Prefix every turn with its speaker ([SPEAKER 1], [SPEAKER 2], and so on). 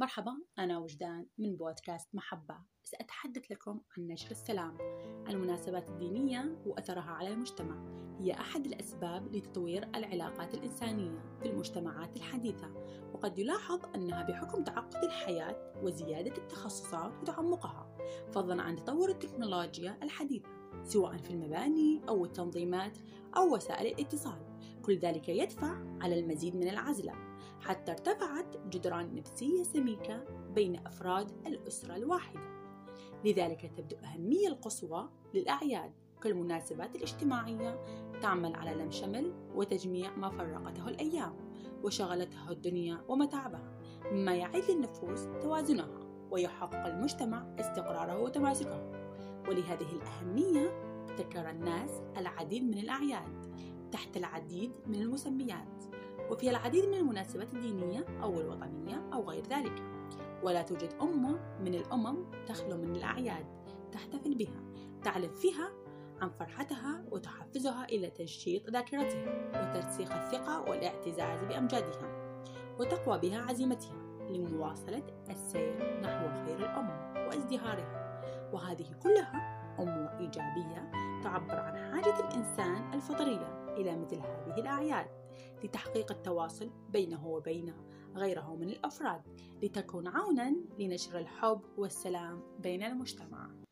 [SPEAKER 1] مرحبا أنا وجدان من بودكاست محبة. سأتحدث لكم عن نشر السلام المناسبات الدينية وأثرها على المجتمع. هي أحد الأسباب لتطوير العلاقات الإنسانية في المجتمعات الحديثة وقد يلاحظ أنها بحكم تعقد الحياة وزيادة التخصصات وتعمقها فضلا عن تطور التكنولوجيا الحديثة. سواء في المباني أو التنظيمات أو وسائل الاتصال. كل ذلك يدفع على المزيد من العزلة. حتى ارتفعت جدران نفسية سميكة بين أفراد الأسرة الواحدة. لذلك تبدو أهمية القصوى للأعياد. كالمناسبات الاجتماعية تعمل على لم شمل وتجميع ما فرقته الأيام وشغلتها الدنيا ومتاعبها مما يعيد للنفوس توازنها ويحقق المجتمع استقراره وتماسكه. ولهذه الأهمية ذكر الناس العديد من الأعياد تحت العديد من المسميات وفي العديد من المناسبات الدينية أو الوطنية أو غير ذلك. ولا توجد أمة من الأمم تخلو من الأعياد تحتفل بها تعلم فيها عن فرحتها وتحفزها إلى تنشيط ذاكرتها وترسيخ الثقة والاعتزاز بأمجادها وتقوى بها عزيمتها لمواصلة السير نحو خير الأمة وازدهارها. وهذه كلها أمور إيجابية تعبر عن حاجة الإنسان الفطرية إلى مثل هذه الأعياد لتحقيق التواصل بينه وبين غيره من الأفراد لتكون عونا لنشر الحب والسلام بين المجتمع.